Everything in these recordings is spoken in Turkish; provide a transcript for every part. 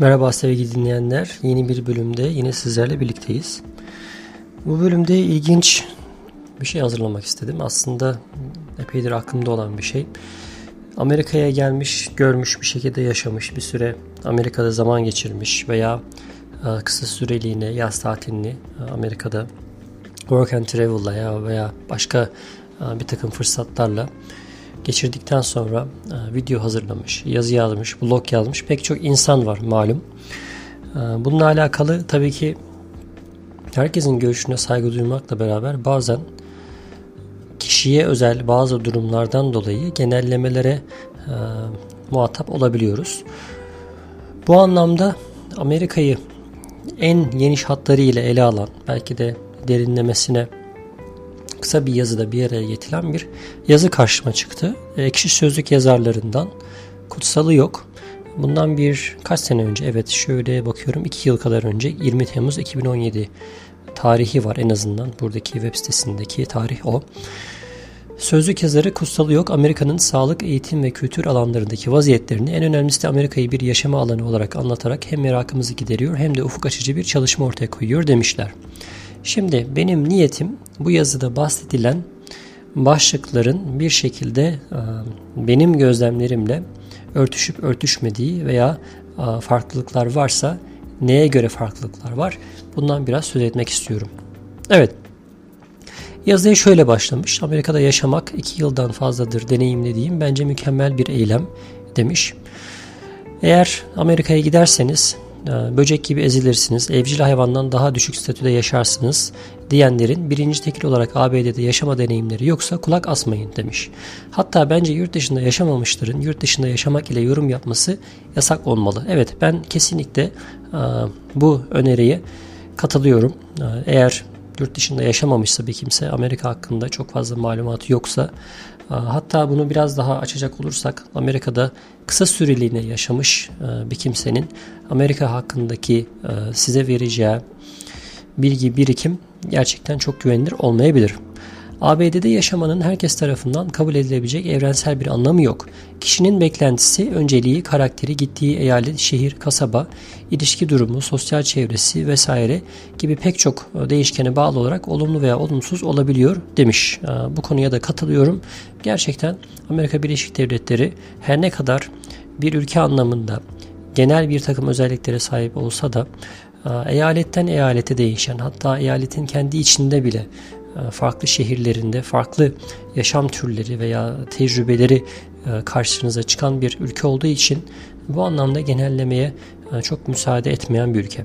Merhaba sevgili dinleyenler. Yeni bir bölümde yine sizlerle birlikteyiz. Bu bölümde ilginç bir şey hazırlamak istedim. Aslında epeydir aklımda olan bir şey. Amerika'ya gelmiş, görmüş bir şekilde yaşamış, bir süre Amerika'da zaman geçirmiş veya e, kısa süreliğine yaz tatilini e, Amerika'da work and travel'la veya başka e, bir takım fırsatlarla geçirdikten sonra e, video hazırlamış, yazı yazmış, blog yazmış pek çok insan var malum. E, bununla alakalı tabii ki herkesin görüşüne saygı duymakla beraber bazen kişiye özel bazı durumlardan dolayı genellemelere e, muhatap olabiliyoruz. Bu anlamda Amerika'yı en geniş hatlarıyla ele alan, belki de derinlemesine kısa bir yazıda bir araya getirilen bir yazı karşıma çıktı. Ekşi Sözlük yazarlarından Kutsalı Yok. Bundan bir kaç sene önce evet şöyle bakıyorum 2 yıl kadar önce 20 Temmuz 2017 tarihi var en azından buradaki web sitesindeki tarih o. Sözlük yazarı Kutsalı Yok Amerika'nın sağlık, eğitim ve kültür alanlarındaki vaziyetlerini en önemlisi de Amerika'yı bir yaşama alanı olarak anlatarak hem merakımızı gideriyor hem de ufuk açıcı bir çalışma ortaya koyuyor demişler. Şimdi benim niyetim bu yazıda bahsedilen başlıkların bir şekilde e, benim gözlemlerimle örtüşüp örtüşmediği veya e, farklılıklar varsa neye göre farklılıklar var bundan biraz söz etmek istiyorum. Evet yazıya şöyle başlamış Amerika'da yaşamak iki yıldan fazladır deneyimlediğim bence mükemmel bir eylem demiş. Eğer Amerika'ya giderseniz böcek gibi ezilirsiniz, evcil hayvandan daha düşük statüde yaşarsınız diyenlerin birinci tekil olarak ABD'de yaşama deneyimleri yoksa kulak asmayın demiş. Hatta bence yurt dışında yaşamamışların yurt dışında yaşamak ile yorum yapması yasak olmalı. Evet ben kesinlikle e, bu öneriye katılıyorum. E, eğer yurt dışında yaşamamışsa bir kimse Amerika hakkında çok fazla malumatı yoksa Hatta bunu biraz daha açacak olursak Amerika'da kısa süreliğine yaşamış e, bir kimsenin Amerika hakkındaki e, size vereceği bilgi birikim gerçekten çok güvenilir olmayabilir. ABD'de yaşamanın herkes tarafından kabul edilebilecek evrensel bir anlamı yok. Kişinin beklentisi, önceliği, karakteri, gittiği eyalet, şehir, kasaba, ilişki durumu, sosyal çevresi vesaire gibi pek çok değişkene bağlı olarak olumlu veya olumsuz olabiliyor demiş. Ee, bu konuya da katılıyorum. Gerçekten Amerika Birleşik Devletleri her ne kadar bir ülke anlamında genel bir takım özelliklere sahip olsa da e, eyaletten eyalete değişen hatta eyaletin kendi içinde bile e, farklı şehirlerinde farklı yaşam türleri veya tecrübeleri e, karşınıza çıkan bir ülke olduğu için bu anlamda genellemeye e, çok müsaade etmeyen bir ülke.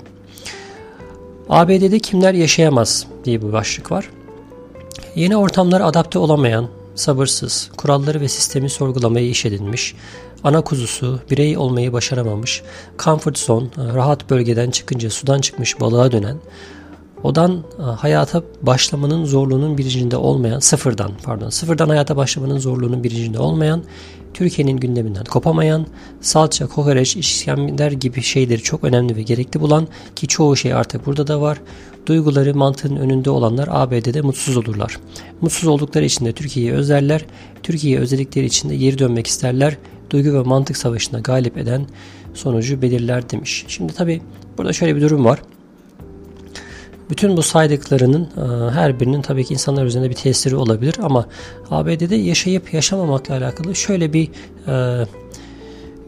ABD'de kimler yaşayamaz diye bir başlık var. Yeni ortamlara adapte olamayan, sabırsız, kuralları ve sistemi sorgulamayı iş edinmiş, ana kuzusu, birey olmayı başaramamış, comfort zone, rahat bölgeden çıkınca sudan çıkmış balığa dönen, Odan e, hayata başlamanın zorluğunun bilincinde olmayan, sıfırdan pardon, sıfırdan hayata başlamanın zorluğunun bilincinde olmayan, Türkiye'nin gündeminden kopamayan, salça, kokoreç, işkember gibi şeyleri çok önemli ve gerekli bulan ki çoğu şey artık burada da var. Duyguları mantığın önünde olanlar ABD'de mutsuz olurlar. Mutsuz oldukları için de Türkiye'yi özlerler. Türkiye'yi özledikleri için de geri dönmek isterler. Duygu ve mantık savaşına galip eden sonucu belirler demiş. Şimdi tabi burada şöyle bir durum var. Bütün bu saydıklarının e, her birinin tabii ki insanlar üzerinde bir tesiri olabilir ama ABD'de yaşayıp yaşamamakla alakalı şöyle bir e,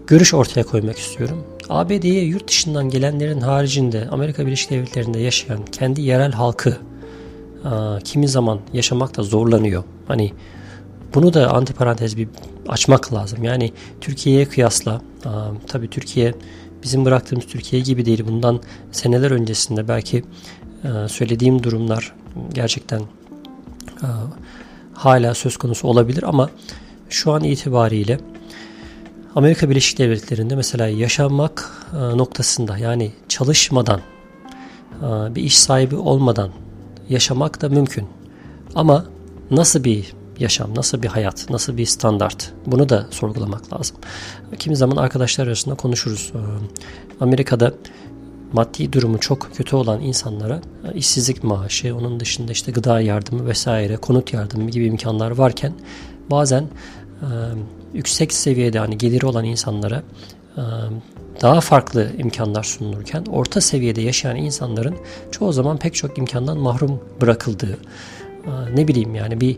görüş ortaya koymak istiyorum. ABD'ye yurt dışından gelenlerin haricinde Amerika Birleşik Devletleri'nde yaşayan kendi yerel halkı e, kimi zaman yaşamakta zorlanıyor. Hani bunu da antiparantez bir açmak lazım. Yani Türkiye'ye kıyasla tabii Türkiye bizim bıraktığımız Türkiye gibi değil. Bundan seneler öncesinde belki söylediğim durumlar gerçekten e, hala söz konusu olabilir ama şu an itibariyle Amerika Birleşik Devletleri'nde mesela yaşamak e, noktasında yani çalışmadan e, bir iş sahibi olmadan yaşamak da mümkün. Ama nasıl bir yaşam, nasıl bir hayat, nasıl bir standart bunu da sorgulamak lazım. Kimi zaman arkadaşlar arasında konuşuruz. Amerika'da maddi durumu çok kötü olan insanlara e, işsizlik maaşı, onun dışında işte gıda yardımı vesaire, konut yardımı gibi imkanlar varken bazen e, yüksek seviyede hani geliri olan insanlara daha farklı imkanlar sunulurken orta seviyede yaşayan insanların çoğu zaman pek çok imkandan mahrum bırakıldığı ne bileyim yani bir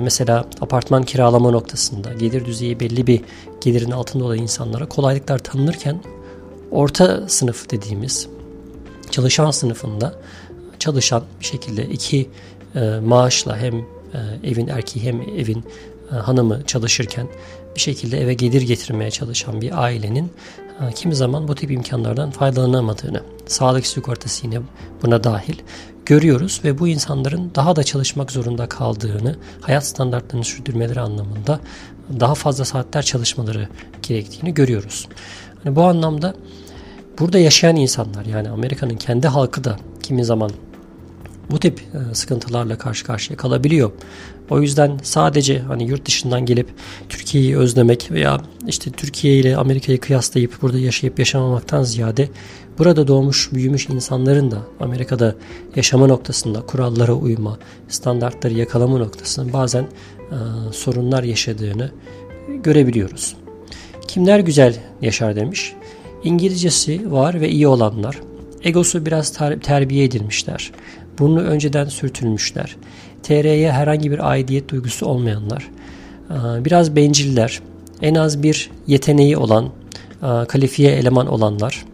mesela apartman kiralama noktasında gelir düzeyi belli bir gelirin altında olan insanlara kolaylıklar tanınırken orta sınıf dediğimiz çalışan sınıfında çalışan bir şekilde iki maaşla hem evin erkeği hem evin hanımı çalışırken bir şekilde eve gelir getirmeye çalışan bir ailenin kimi zaman bu tip imkanlardan faydalanamadığını, sağlık sigortası yine buna dahil görüyoruz ve bu insanların daha da çalışmak zorunda kaldığını, hayat standartlarını sürdürmeleri anlamında daha fazla saatler çalışmaları gerektiğini görüyoruz. Bu anlamda burada yaşayan insanlar yani Amerika'nın kendi halkı da kimi zaman bu tip e, sıkıntılarla karşı karşıya kalabiliyor. O yüzden sadece hani yurt dışından gelip Türkiye'yi özlemek veya işte Türkiye ile Amerika'yı kıyaslayıp burada yaşayıp yaşamamaktan ziyade burada doğmuş büyümüş insanların da Amerika'da yaşama noktasında kurallara uyma, standartları yakalama noktasında bazen e, sorunlar yaşadığını görebiliyoruz. Kimler güzel yaşar demiş. İngilizcesi var ve iyi olanlar. Egosu biraz terbiye edilmişler. Burnu önceden sürtülmüşler. TR'ye herhangi bir aidiyet duygusu olmayanlar. Biraz benciller. En az bir yeteneği olan, kalifiye eleman olanlar.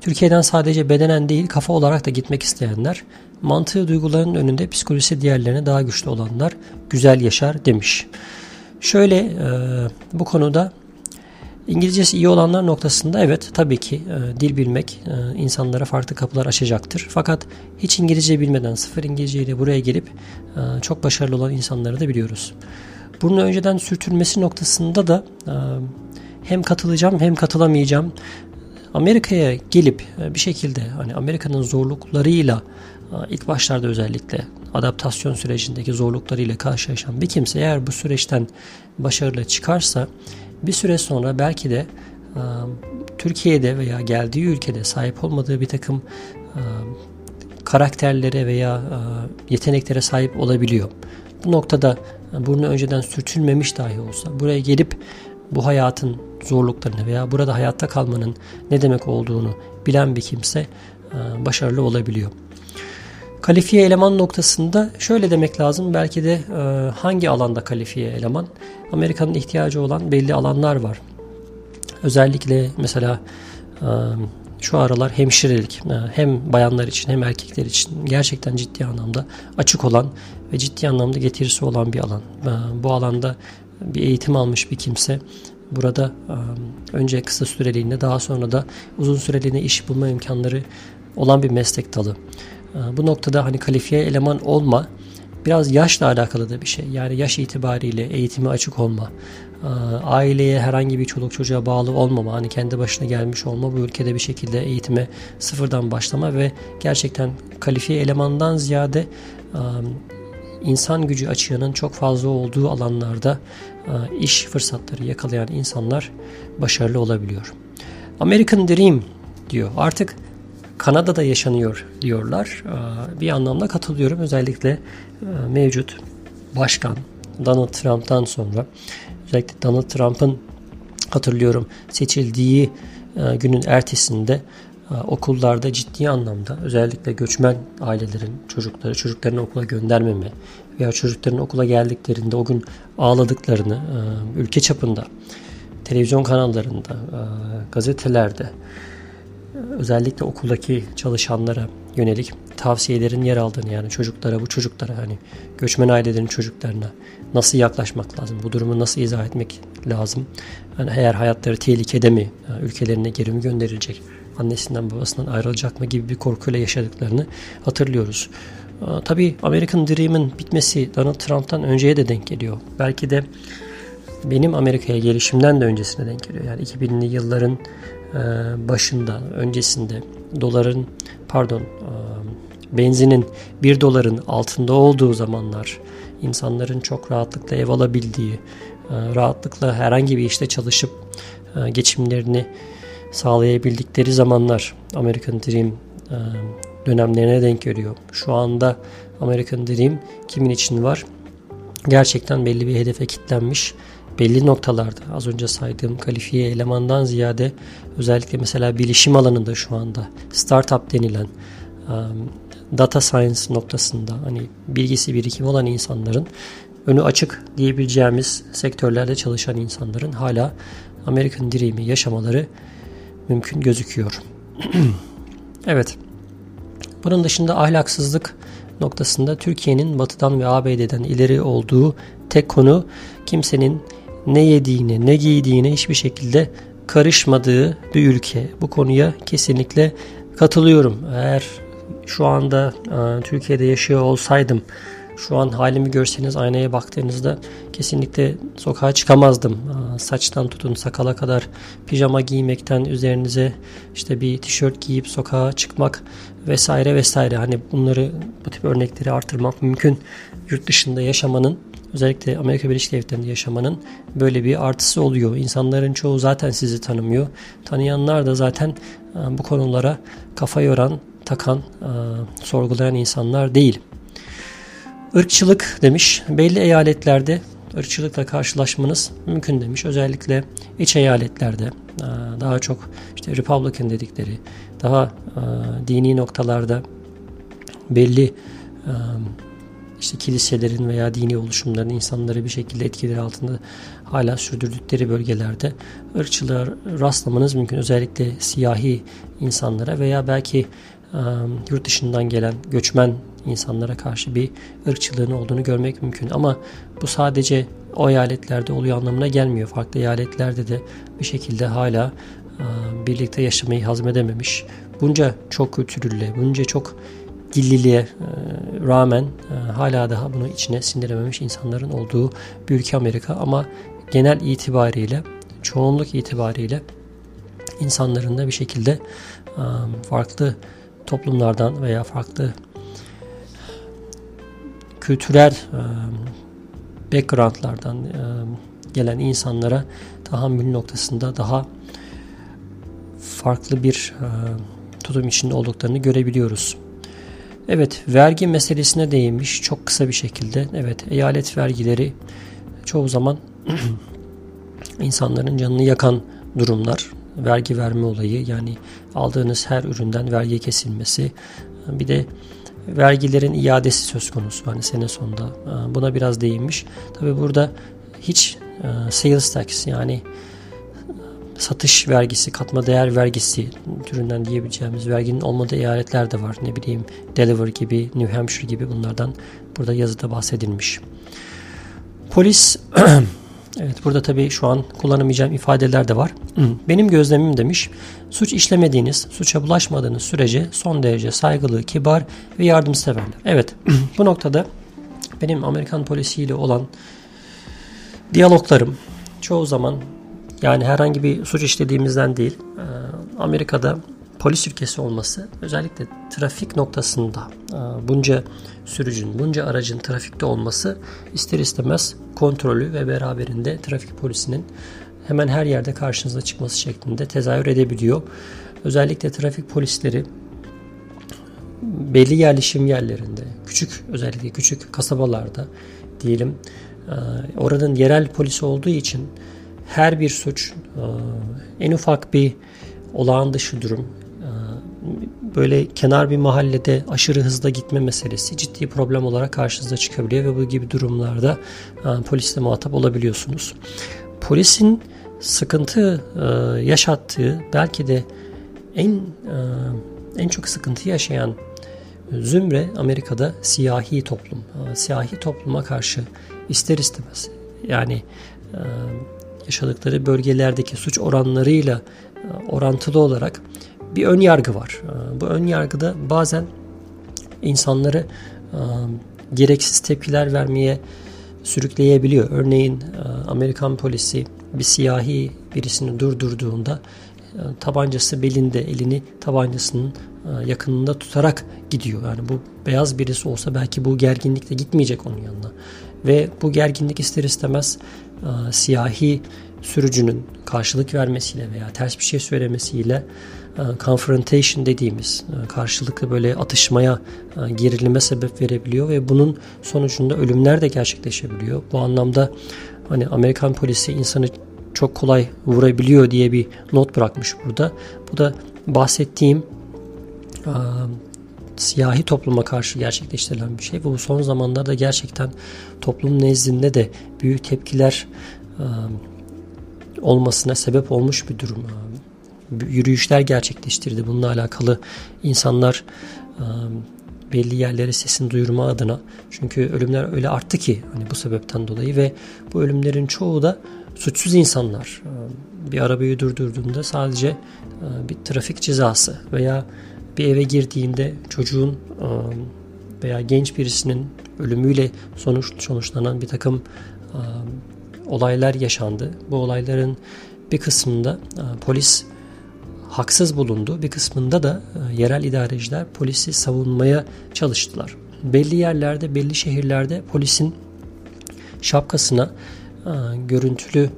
Türkiye'den sadece bedenen değil kafa olarak da gitmek isteyenler. Mantığı duyguların önünde psikolojisi diğerlerine daha güçlü olanlar güzel yaşar demiş. Şöyle bu konuda İngilizcesi iyi olanlar noktasında evet tabii ki e, dil bilmek e, insanlara farklı kapılar açacaktır. Fakat hiç İngilizce bilmeden sıfır İngilizce ile buraya gelip e, çok başarılı olan insanları da biliyoruz. Bunun önceden sürtülmesi noktasında da e, hem katılacağım hem katılamayacağım. Amerika'ya gelip e, bir şekilde hani Amerika'nın zorluklarıyla e, ilk başlarda özellikle adaptasyon sürecindeki zorluklarıyla karşılaşan bir kimse eğer bu süreçten başarılı çıkarsa bir süre sonra belki de Türkiye'de veya geldiği ülkede sahip olmadığı bir takım karakterlere veya yeteneklere sahip olabiliyor. Bu noktada burnu önceden sürtülmemiş dahi olsa buraya gelip bu hayatın zorluklarını veya burada hayatta kalmanın ne demek olduğunu bilen bir kimse başarılı olabiliyor. Kalifiye eleman noktasında şöyle demek lazım. Belki de e, hangi alanda kalifiye eleman? Amerika'nın ihtiyacı olan belli alanlar var. Özellikle mesela e, şu aralar hemşirelik e, hem bayanlar için hem erkekler için gerçekten ciddi anlamda açık olan ve ciddi anlamda getirisi olan bir alan. E, bu alanda bir eğitim almış bir kimse burada e, önce kısa süreliğine daha sonra da uzun süreliğine iş bulma imkanları olan bir meslek dalı. Ee, bu noktada hani kalifiye eleman olma biraz yaşla alakalı da bir şey. Yani yaş itibariyle eğitimi açık olma, ee, aileye herhangi bir çoluk çocuğa bağlı olmama, hani kendi başına gelmiş olma, bu ülkede bir şekilde eğitime sıfırdan başlama ve gerçekten kalifiye elemandan ziyade insan gücü açığının çok fazla olduğu alanlarda iş fırsatları yakalayan insanlar başarılı olabiliyor. American Dream diyor. Artık Kanada'da yaşanıyor diyorlar. Ee, bir anlamda katılıyorum. Özellikle e, mevcut başkan Donald Trump'tan sonra özellikle Donald Trump'ın hatırlıyorum seçildiği e, günün ertesinde e, okullarda ciddi anlamda özellikle göçmen ailelerin çocukları çocuklarını okula göndermeme veya çocukların okula geldiklerinde o gün ağladıklarını ülke çapında televizyon kanallarında gazetelerde özellikle okuldaki çalışanlara yönelik tavsiyelerin yer aldığını yani çocuklara bu çocuklara hani göçmen ailelerin çocuklarına nasıl yaklaşmak lazım? Bu durumu nasıl izah etmek lazım? Yani eğer hayatları tehlikede mi? Ülkelerine geri mi gönderilecek? Annesinden babasından ayrılacak mı gibi bir korkuyla yaşadıklarını hatırlıyoruz. Tabii American Dream'in bitmesi Donald Trump'tan önceye de denk geliyor. Belki de benim Amerika'ya gelişimden de öncesine denk geliyor. Yani 2000'li yılların başında, öncesinde doların pardon e, benzinin 1 doların altında olduğu zamanlar insanların çok rahatlıkla ev alabildiği, e, rahatlıkla herhangi bir işte çalışıp geçimlerini sağlayabildikleri zamanlar American Dream dönemlerine denk geliyor. Şu anda American Dream kimin için var? Gerçekten belli bir hedefe kitlenmiş belli noktalarda az önce saydığım kalifiye elemandan ziyade özellikle mesela bilişim alanında şu anda startup denilen data science noktasında hani bilgisi birikimi olan insanların önü açık diyebileceğimiz sektörlerde çalışan insanların hala Amerikan Dream'i yaşamaları mümkün gözüküyor. evet. Bunun dışında ahlaksızlık noktasında Türkiye'nin batıdan ve ABD'den ileri olduğu tek konu kimsenin ne yediğine ne giydiğine hiçbir şekilde karışmadığı bir ülke. Bu konuya kesinlikle katılıyorum. Eğer şu anda e, Türkiye'de yaşıyor olsaydım şu an halimi görseniz aynaya baktığınızda kesinlikle sokağa çıkamazdım. Saçtan tutun sakala kadar pijama giymekten üzerinize işte bir tişört giyip sokağa çıkmak vesaire vesaire. Hani bunları bu tip örnekleri artırmak mümkün. Yurt dışında yaşamanın özellikle Amerika Birleşik Devletleri'nde yaşamanın böyle bir artısı oluyor. İnsanların çoğu zaten sizi tanımıyor. Tanıyanlar da zaten bu konulara kafa yoran, takan, sorgulayan insanlar değil. Irkçılık demiş. Belli eyaletlerde ırkçılıkla karşılaşmanız mümkün demiş. Özellikle iç eyaletlerde e, daha çok işte Republican dedikleri daha e, dini noktalarda belli e, işte kiliselerin veya dini oluşumların insanları bir şekilde etkileri altında hala sürdürdükleri bölgelerde ırkçılığa rastlamanız mümkün. Özellikle siyahi insanlara veya belki yurt dışından gelen göçmen insanlara karşı bir ırkçılığın olduğunu görmek mümkün. Ama bu sadece o eyaletlerde oluyor anlamına gelmiyor. Farklı eyaletlerde de bir şekilde hala birlikte yaşamayı hazmedememiş. Bunca çok kültürlüğe, bunca çok dilliliğe rağmen hala daha bunu içine sindirememiş insanların olduğu bir ülke Amerika. Ama genel itibariyle, çoğunluk itibariyle insanların da bir şekilde farklı toplumlardan veya farklı kültürel e, backgroundlardan e, gelen insanlara tahammül noktasında daha farklı bir e, tutum içinde olduklarını görebiliyoruz. Evet, vergi meselesine değinmiş çok kısa bir şekilde. Evet, eyalet vergileri çoğu zaman insanların canını yakan durumlar. Vergi verme olayı yani aldığınız her üründen vergi kesilmesi. Bir de vergilerin iadesi söz konusu hani sene sonunda. Buna biraz değinmiş. Tabi burada hiç e, sales tax yani satış vergisi, katma değer vergisi türünden diyebileceğimiz verginin olmadığı eyaletler de var. Ne bileyim Delaware gibi, New Hampshire gibi bunlardan burada yazıda bahsedilmiş. Polis Evet burada tabii şu an kullanamayacağım ifadeler de var. Benim gözlemim demiş. Suç işlemediğiniz, suça bulaşmadığınız sürece son derece saygılı, kibar ve yardımseverler. Evet bu noktada benim Amerikan polisiyle olan diyaloglarım çoğu zaman yani herhangi bir suç işlediğimizden değil Amerika'da polis ülkesi olması özellikle trafik noktasında e, bunca sürücün, bunca aracın trafikte olması ister istemez kontrolü ve beraberinde trafik polisinin hemen her yerde karşınıza çıkması şeklinde tezahür edebiliyor. Özellikle trafik polisleri belli yerleşim yerlerinde, küçük özellikle küçük kasabalarda diyelim e, oranın yerel polisi olduğu için her bir suç e, en ufak bir olağan dışı durum böyle kenar bir mahallede aşırı hızda gitme meselesi ciddi problem olarak karşınıza çıkabiliyor ve bu gibi durumlarda e, polisle muhatap olabiliyorsunuz. Polisin sıkıntı e, yaşattığı belki de en e, en çok sıkıntı yaşayan zümre Amerika'da siyahi toplum. E, siyahi topluma karşı ister istemez yani e, yaşadıkları bölgelerdeki suç oranlarıyla e, orantılı olarak bir ön yargı var. Ee, bu ön yargıda bazen insanları e, gereksiz tepkiler vermeye sürükleyebiliyor. Örneğin e, Amerikan polisi bir siyahi birisini durdurduğunda e, tabancası belinde elini tabancasının yakınında tutarak gidiyor. Yani bu beyaz birisi olsa belki bu gerginlikle gitmeyecek onun yanına. Ve bu gerginlik ister istemez siyahi sürücünün karşılık vermesiyle veya ters bir şey söylemesiyle e, confrontation dediğimiz e, karşılıklı böyle atışmaya, e, gerilime sebep verebiliyor ve bunun sonucunda ölümler de gerçekleşebiliyor. Bu anlamda hani Amerikan polisi insanı çok kolay vurabiliyor diye bir not bırakmış burada. Bu da bahsettiğim siyahi topluma karşı gerçekleştirilen bir şey. Bu son zamanlarda gerçekten toplum nezdinde de büyük tepkiler olmasına sebep olmuş bir durum. Yürüyüşler gerçekleştirdi. Bununla alakalı insanlar belli yerlere sesini duyurma adına. Çünkü ölümler öyle arttı ki hani bu sebepten dolayı ve bu ölümlerin çoğu da suçsuz insanlar. Bir arabayı durdurduğunda sadece bir trafik cezası veya bir eve girdiğinde çocuğun veya genç birisinin ölümüyle sonuç sonuçlanan bir takım olaylar yaşandı. Bu olayların bir kısmında polis haksız bulundu. Bir kısmında da yerel idareciler polisi savunmaya çalıştılar. Belli yerlerde, belli şehirlerde polisin şapkasına görüntülü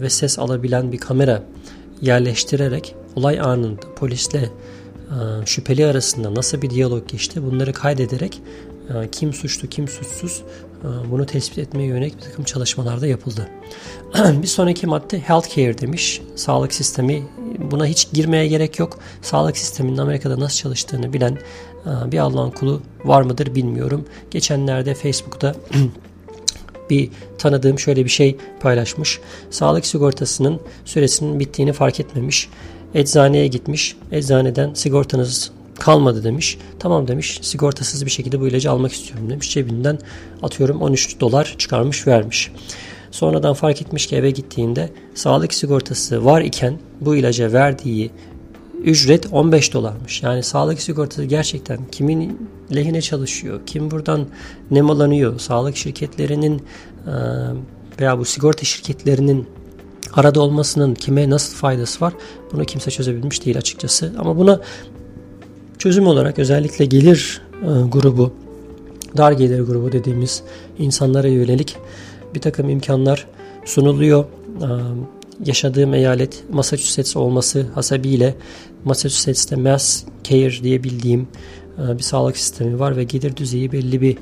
ve ses alabilen bir kamera yerleştirerek olay anında polisle şüpheli arasında nasıl bir diyalog geçti bunları kaydederek e, kim suçlu kim suçsuz e, bunu tespit etmeye yönelik bir takım çalışmalarda yapıldı. bir sonraki madde healthcare demiş. Sağlık sistemi buna hiç girmeye gerek yok. Sağlık sisteminin Amerika'da nasıl çalıştığını bilen e, bir Allah'ın kulu var mıdır bilmiyorum. Geçenlerde Facebook'ta bir tanıdığım şöyle bir şey paylaşmış. Sağlık sigortasının süresinin bittiğini fark etmemiş. Eczaneye gitmiş. Eczaneden sigortanız kalmadı demiş. Tamam demiş. Sigortasız bir şekilde bu ilacı almak istiyorum demiş. Cebinden atıyorum 13 dolar çıkarmış vermiş. Sonradan fark etmiş ki eve gittiğinde sağlık sigortası var iken bu ilaca verdiği ücret 15 dolarmış. Yani sağlık sigortası gerçekten kimin lehine çalışıyor, kim buradan nemalanıyor, sağlık şirketlerinin veya bu sigorta şirketlerinin arada olmasının kime nasıl faydası var bunu kimse çözebilmiş değil açıkçası. Ama buna çözüm olarak özellikle gelir e, grubu, dar gelir grubu dediğimiz insanlara yönelik bir takım imkanlar sunuluyor. E, yaşadığım eyalet Massachusetts olması hasebiyle Massachusetts'te Mass Care diye bildiğim e, bir sağlık sistemi var ve gelir düzeyi belli bir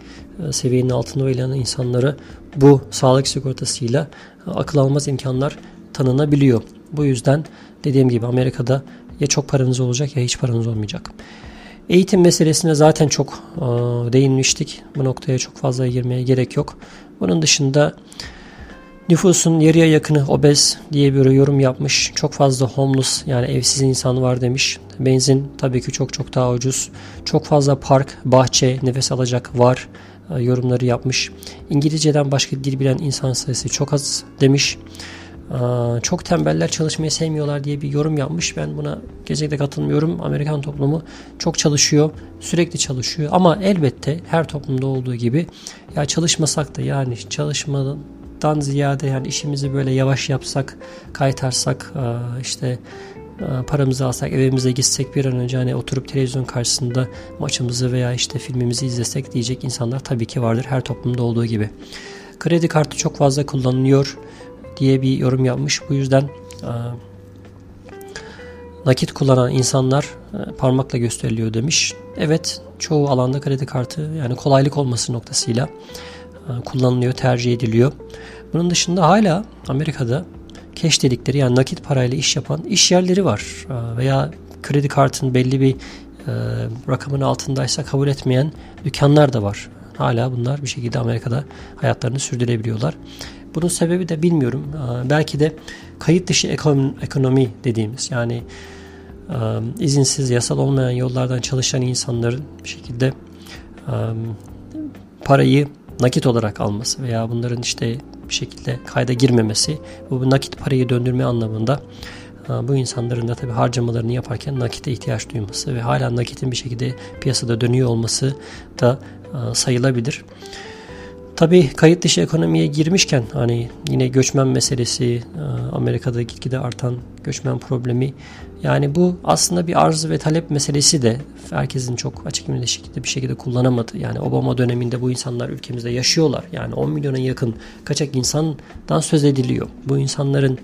seviyenin altında oylayan insanlara bu sağlık sigortasıyla akıl almaz imkanlar tanınabiliyor. Bu yüzden dediğim gibi Amerika'da ya çok paranız olacak ya hiç paranız olmayacak. Eğitim meselesine zaten çok e, değinmiştik. Bu noktaya çok fazla girmeye gerek yok. Bunun dışında nüfusun yarıya yakını obez diye bir yorum yapmış. Çok fazla homeless yani evsiz insan var demiş. Benzin tabii ki çok çok daha ucuz. Çok fazla park, bahçe, nefes alacak var e, yorumları yapmış. İngilizceden başka dil bilen insan sayısı çok az demiş çok tembeller çalışmayı sevmiyorlar diye bir yorum yapmış. Ben buna kesinlikle katılmıyorum. Amerikan toplumu çok çalışıyor, sürekli çalışıyor. Ama elbette her toplumda olduğu gibi ya çalışmasak da yani çalışmadan ziyade yani işimizi böyle yavaş yapsak, kaytarsak işte paramızı alsak evimize gitsek bir an önce hani oturup televizyon karşısında maçımızı veya işte filmimizi izlesek diyecek insanlar tabii ki vardır her toplumda olduğu gibi. Kredi kartı çok fazla kullanılıyor diye bir yorum yapmış. Bu yüzden e, nakit kullanan insanlar e, parmakla gösteriliyor demiş. Evet çoğu alanda kredi kartı yani kolaylık olması noktasıyla e, kullanılıyor, tercih ediliyor. Bunun dışında hala Amerika'da cash dedikleri yani nakit parayla iş yapan iş yerleri var. Veya kredi kartın belli bir rakamın altındaysa kabul etmeyen dükkanlar da var. Hala bunlar bir şekilde Amerika'da hayatlarını sürdürebiliyorlar. Bunun sebebi de bilmiyorum. Belki de kayıt dışı ekonomi dediğimiz yani izinsiz yasal olmayan yollardan çalışan insanların bir şekilde parayı nakit olarak alması veya bunların işte bir şekilde kayda girmemesi bu nakit parayı döndürme anlamında bu insanların da tabii harcamalarını yaparken nakite ihtiyaç duyması ve hala nakitin bir şekilde piyasada dönüyor olması da sayılabilir. Tabii kayıt dışı ekonomiye girmişken hani yine göçmen meselesi, e, Amerika'da gitgide artan göçmen problemi yani bu aslında bir arz ve talep meselesi de herkesin çok açık bir şekilde bir şekilde kullanamadı. Yani Obama döneminde bu insanlar ülkemizde yaşıyorlar. Yani 10 milyona yakın kaçak insandan söz ediliyor. Bu insanların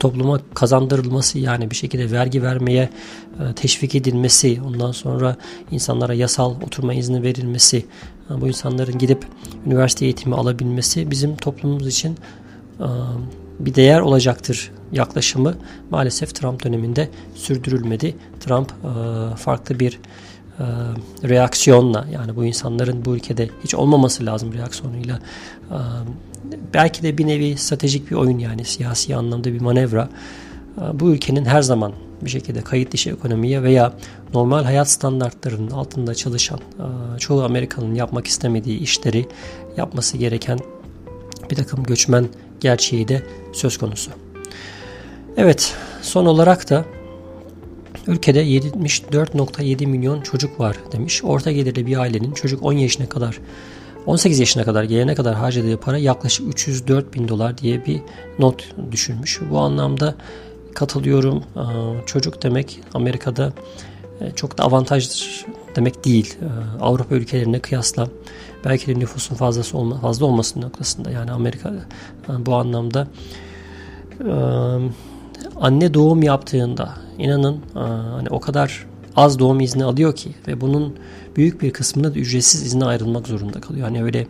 topluma kazandırılması yani bir şekilde vergi vermeye e, teşvik edilmesi ondan sonra insanlara yasal oturma izni verilmesi bu insanların gidip üniversite eğitimi alabilmesi bizim toplumumuz için bir değer olacaktır yaklaşımı maalesef Trump döneminde sürdürülmedi. Trump farklı bir reaksiyonla yani bu insanların bu ülkede hiç olmaması lazım reaksiyonuyla belki de bir nevi stratejik bir oyun yani siyasi anlamda bir manevra bu ülkenin her zaman bir şekilde kayıt dışı ekonomiye veya normal hayat standartlarının altında çalışan çoğu Amerikanın yapmak istemediği işleri yapması gereken bir takım göçmen gerçeği de söz konusu. Evet son olarak da ülkede 74.7 milyon çocuk var demiş. Orta gelirli bir ailenin çocuk 10 yaşına kadar 18 yaşına kadar gelene kadar harcadığı para yaklaşık 304 bin dolar diye bir not düşürmüş. Bu anlamda katılıyorum. Çocuk demek Amerika'da e, çok da avantajlı demek değil. Avrupa ülkelerine kıyasla belki de nüfusun fazlası olma, fazla olması noktasında yani Amerika bu anlamda anne doğum yaptığında inanın hani o kadar az doğum izni alıyor ki ve bunun büyük bir kısmında da ücretsiz izne ayrılmak zorunda kalıyor. Hani öyle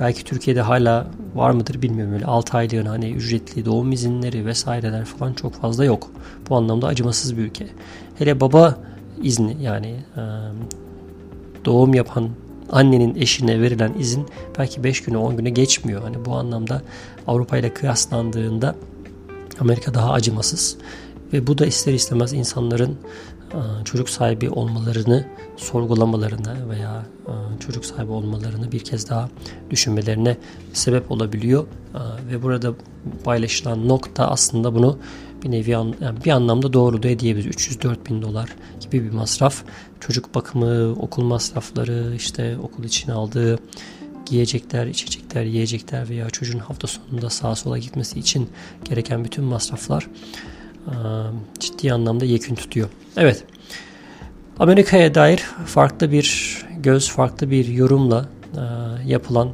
belki Türkiye'de hala var mıdır bilmiyorum öyle 6 aylığına hani ücretli doğum izinleri vesaireler falan çok fazla yok. Bu anlamda acımasız bir ülke. Hele baba izni yani doğum yapan annenin eşine verilen izin belki 5 güne 10 güne geçmiyor. Hani bu anlamda Avrupa ile kıyaslandığında Amerika daha acımasız ve bu da ister istemez insanların çocuk sahibi olmalarını sorgulamalarına veya çocuk sahibi olmalarını bir kez daha düşünmelerine sebep olabiliyor. Ve burada paylaşılan nokta aslında bunu bir nevi yani bir anlamda doğru da diyebiliriz. 304 bin dolar gibi bir masraf. Çocuk bakımı, okul masrafları, işte okul için aldığı giyecekler, içecekler, yiyecekler veya çocuğun hafta sonunda sağa sola gitmesi için gereken bütün masraflar ciddi anlamda yekün tutuyor. Evet. Amerika'ya dair farklı bir göz, farklı bir yorumla yapılan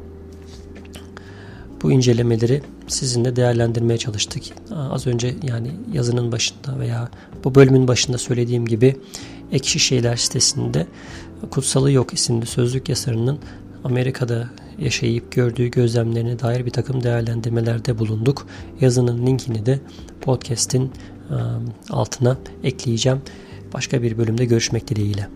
bu incelemeleri sizinle değerlendirmeye çalıştık. Az önce yani yazının başında veya bu bölümün başında söylediğim gibi Ekşi Şeyler sitesinde Kutsalı Yok isimli sözlük yazarının Amerika'da yaşayıp gördüğü gözlemlerine dair bir takım değerlendirmelerde bulunduk. Yazının linkini de podcast'in altına ekleyeceğim. Başka bir bölümde görüşmek dileğiyle.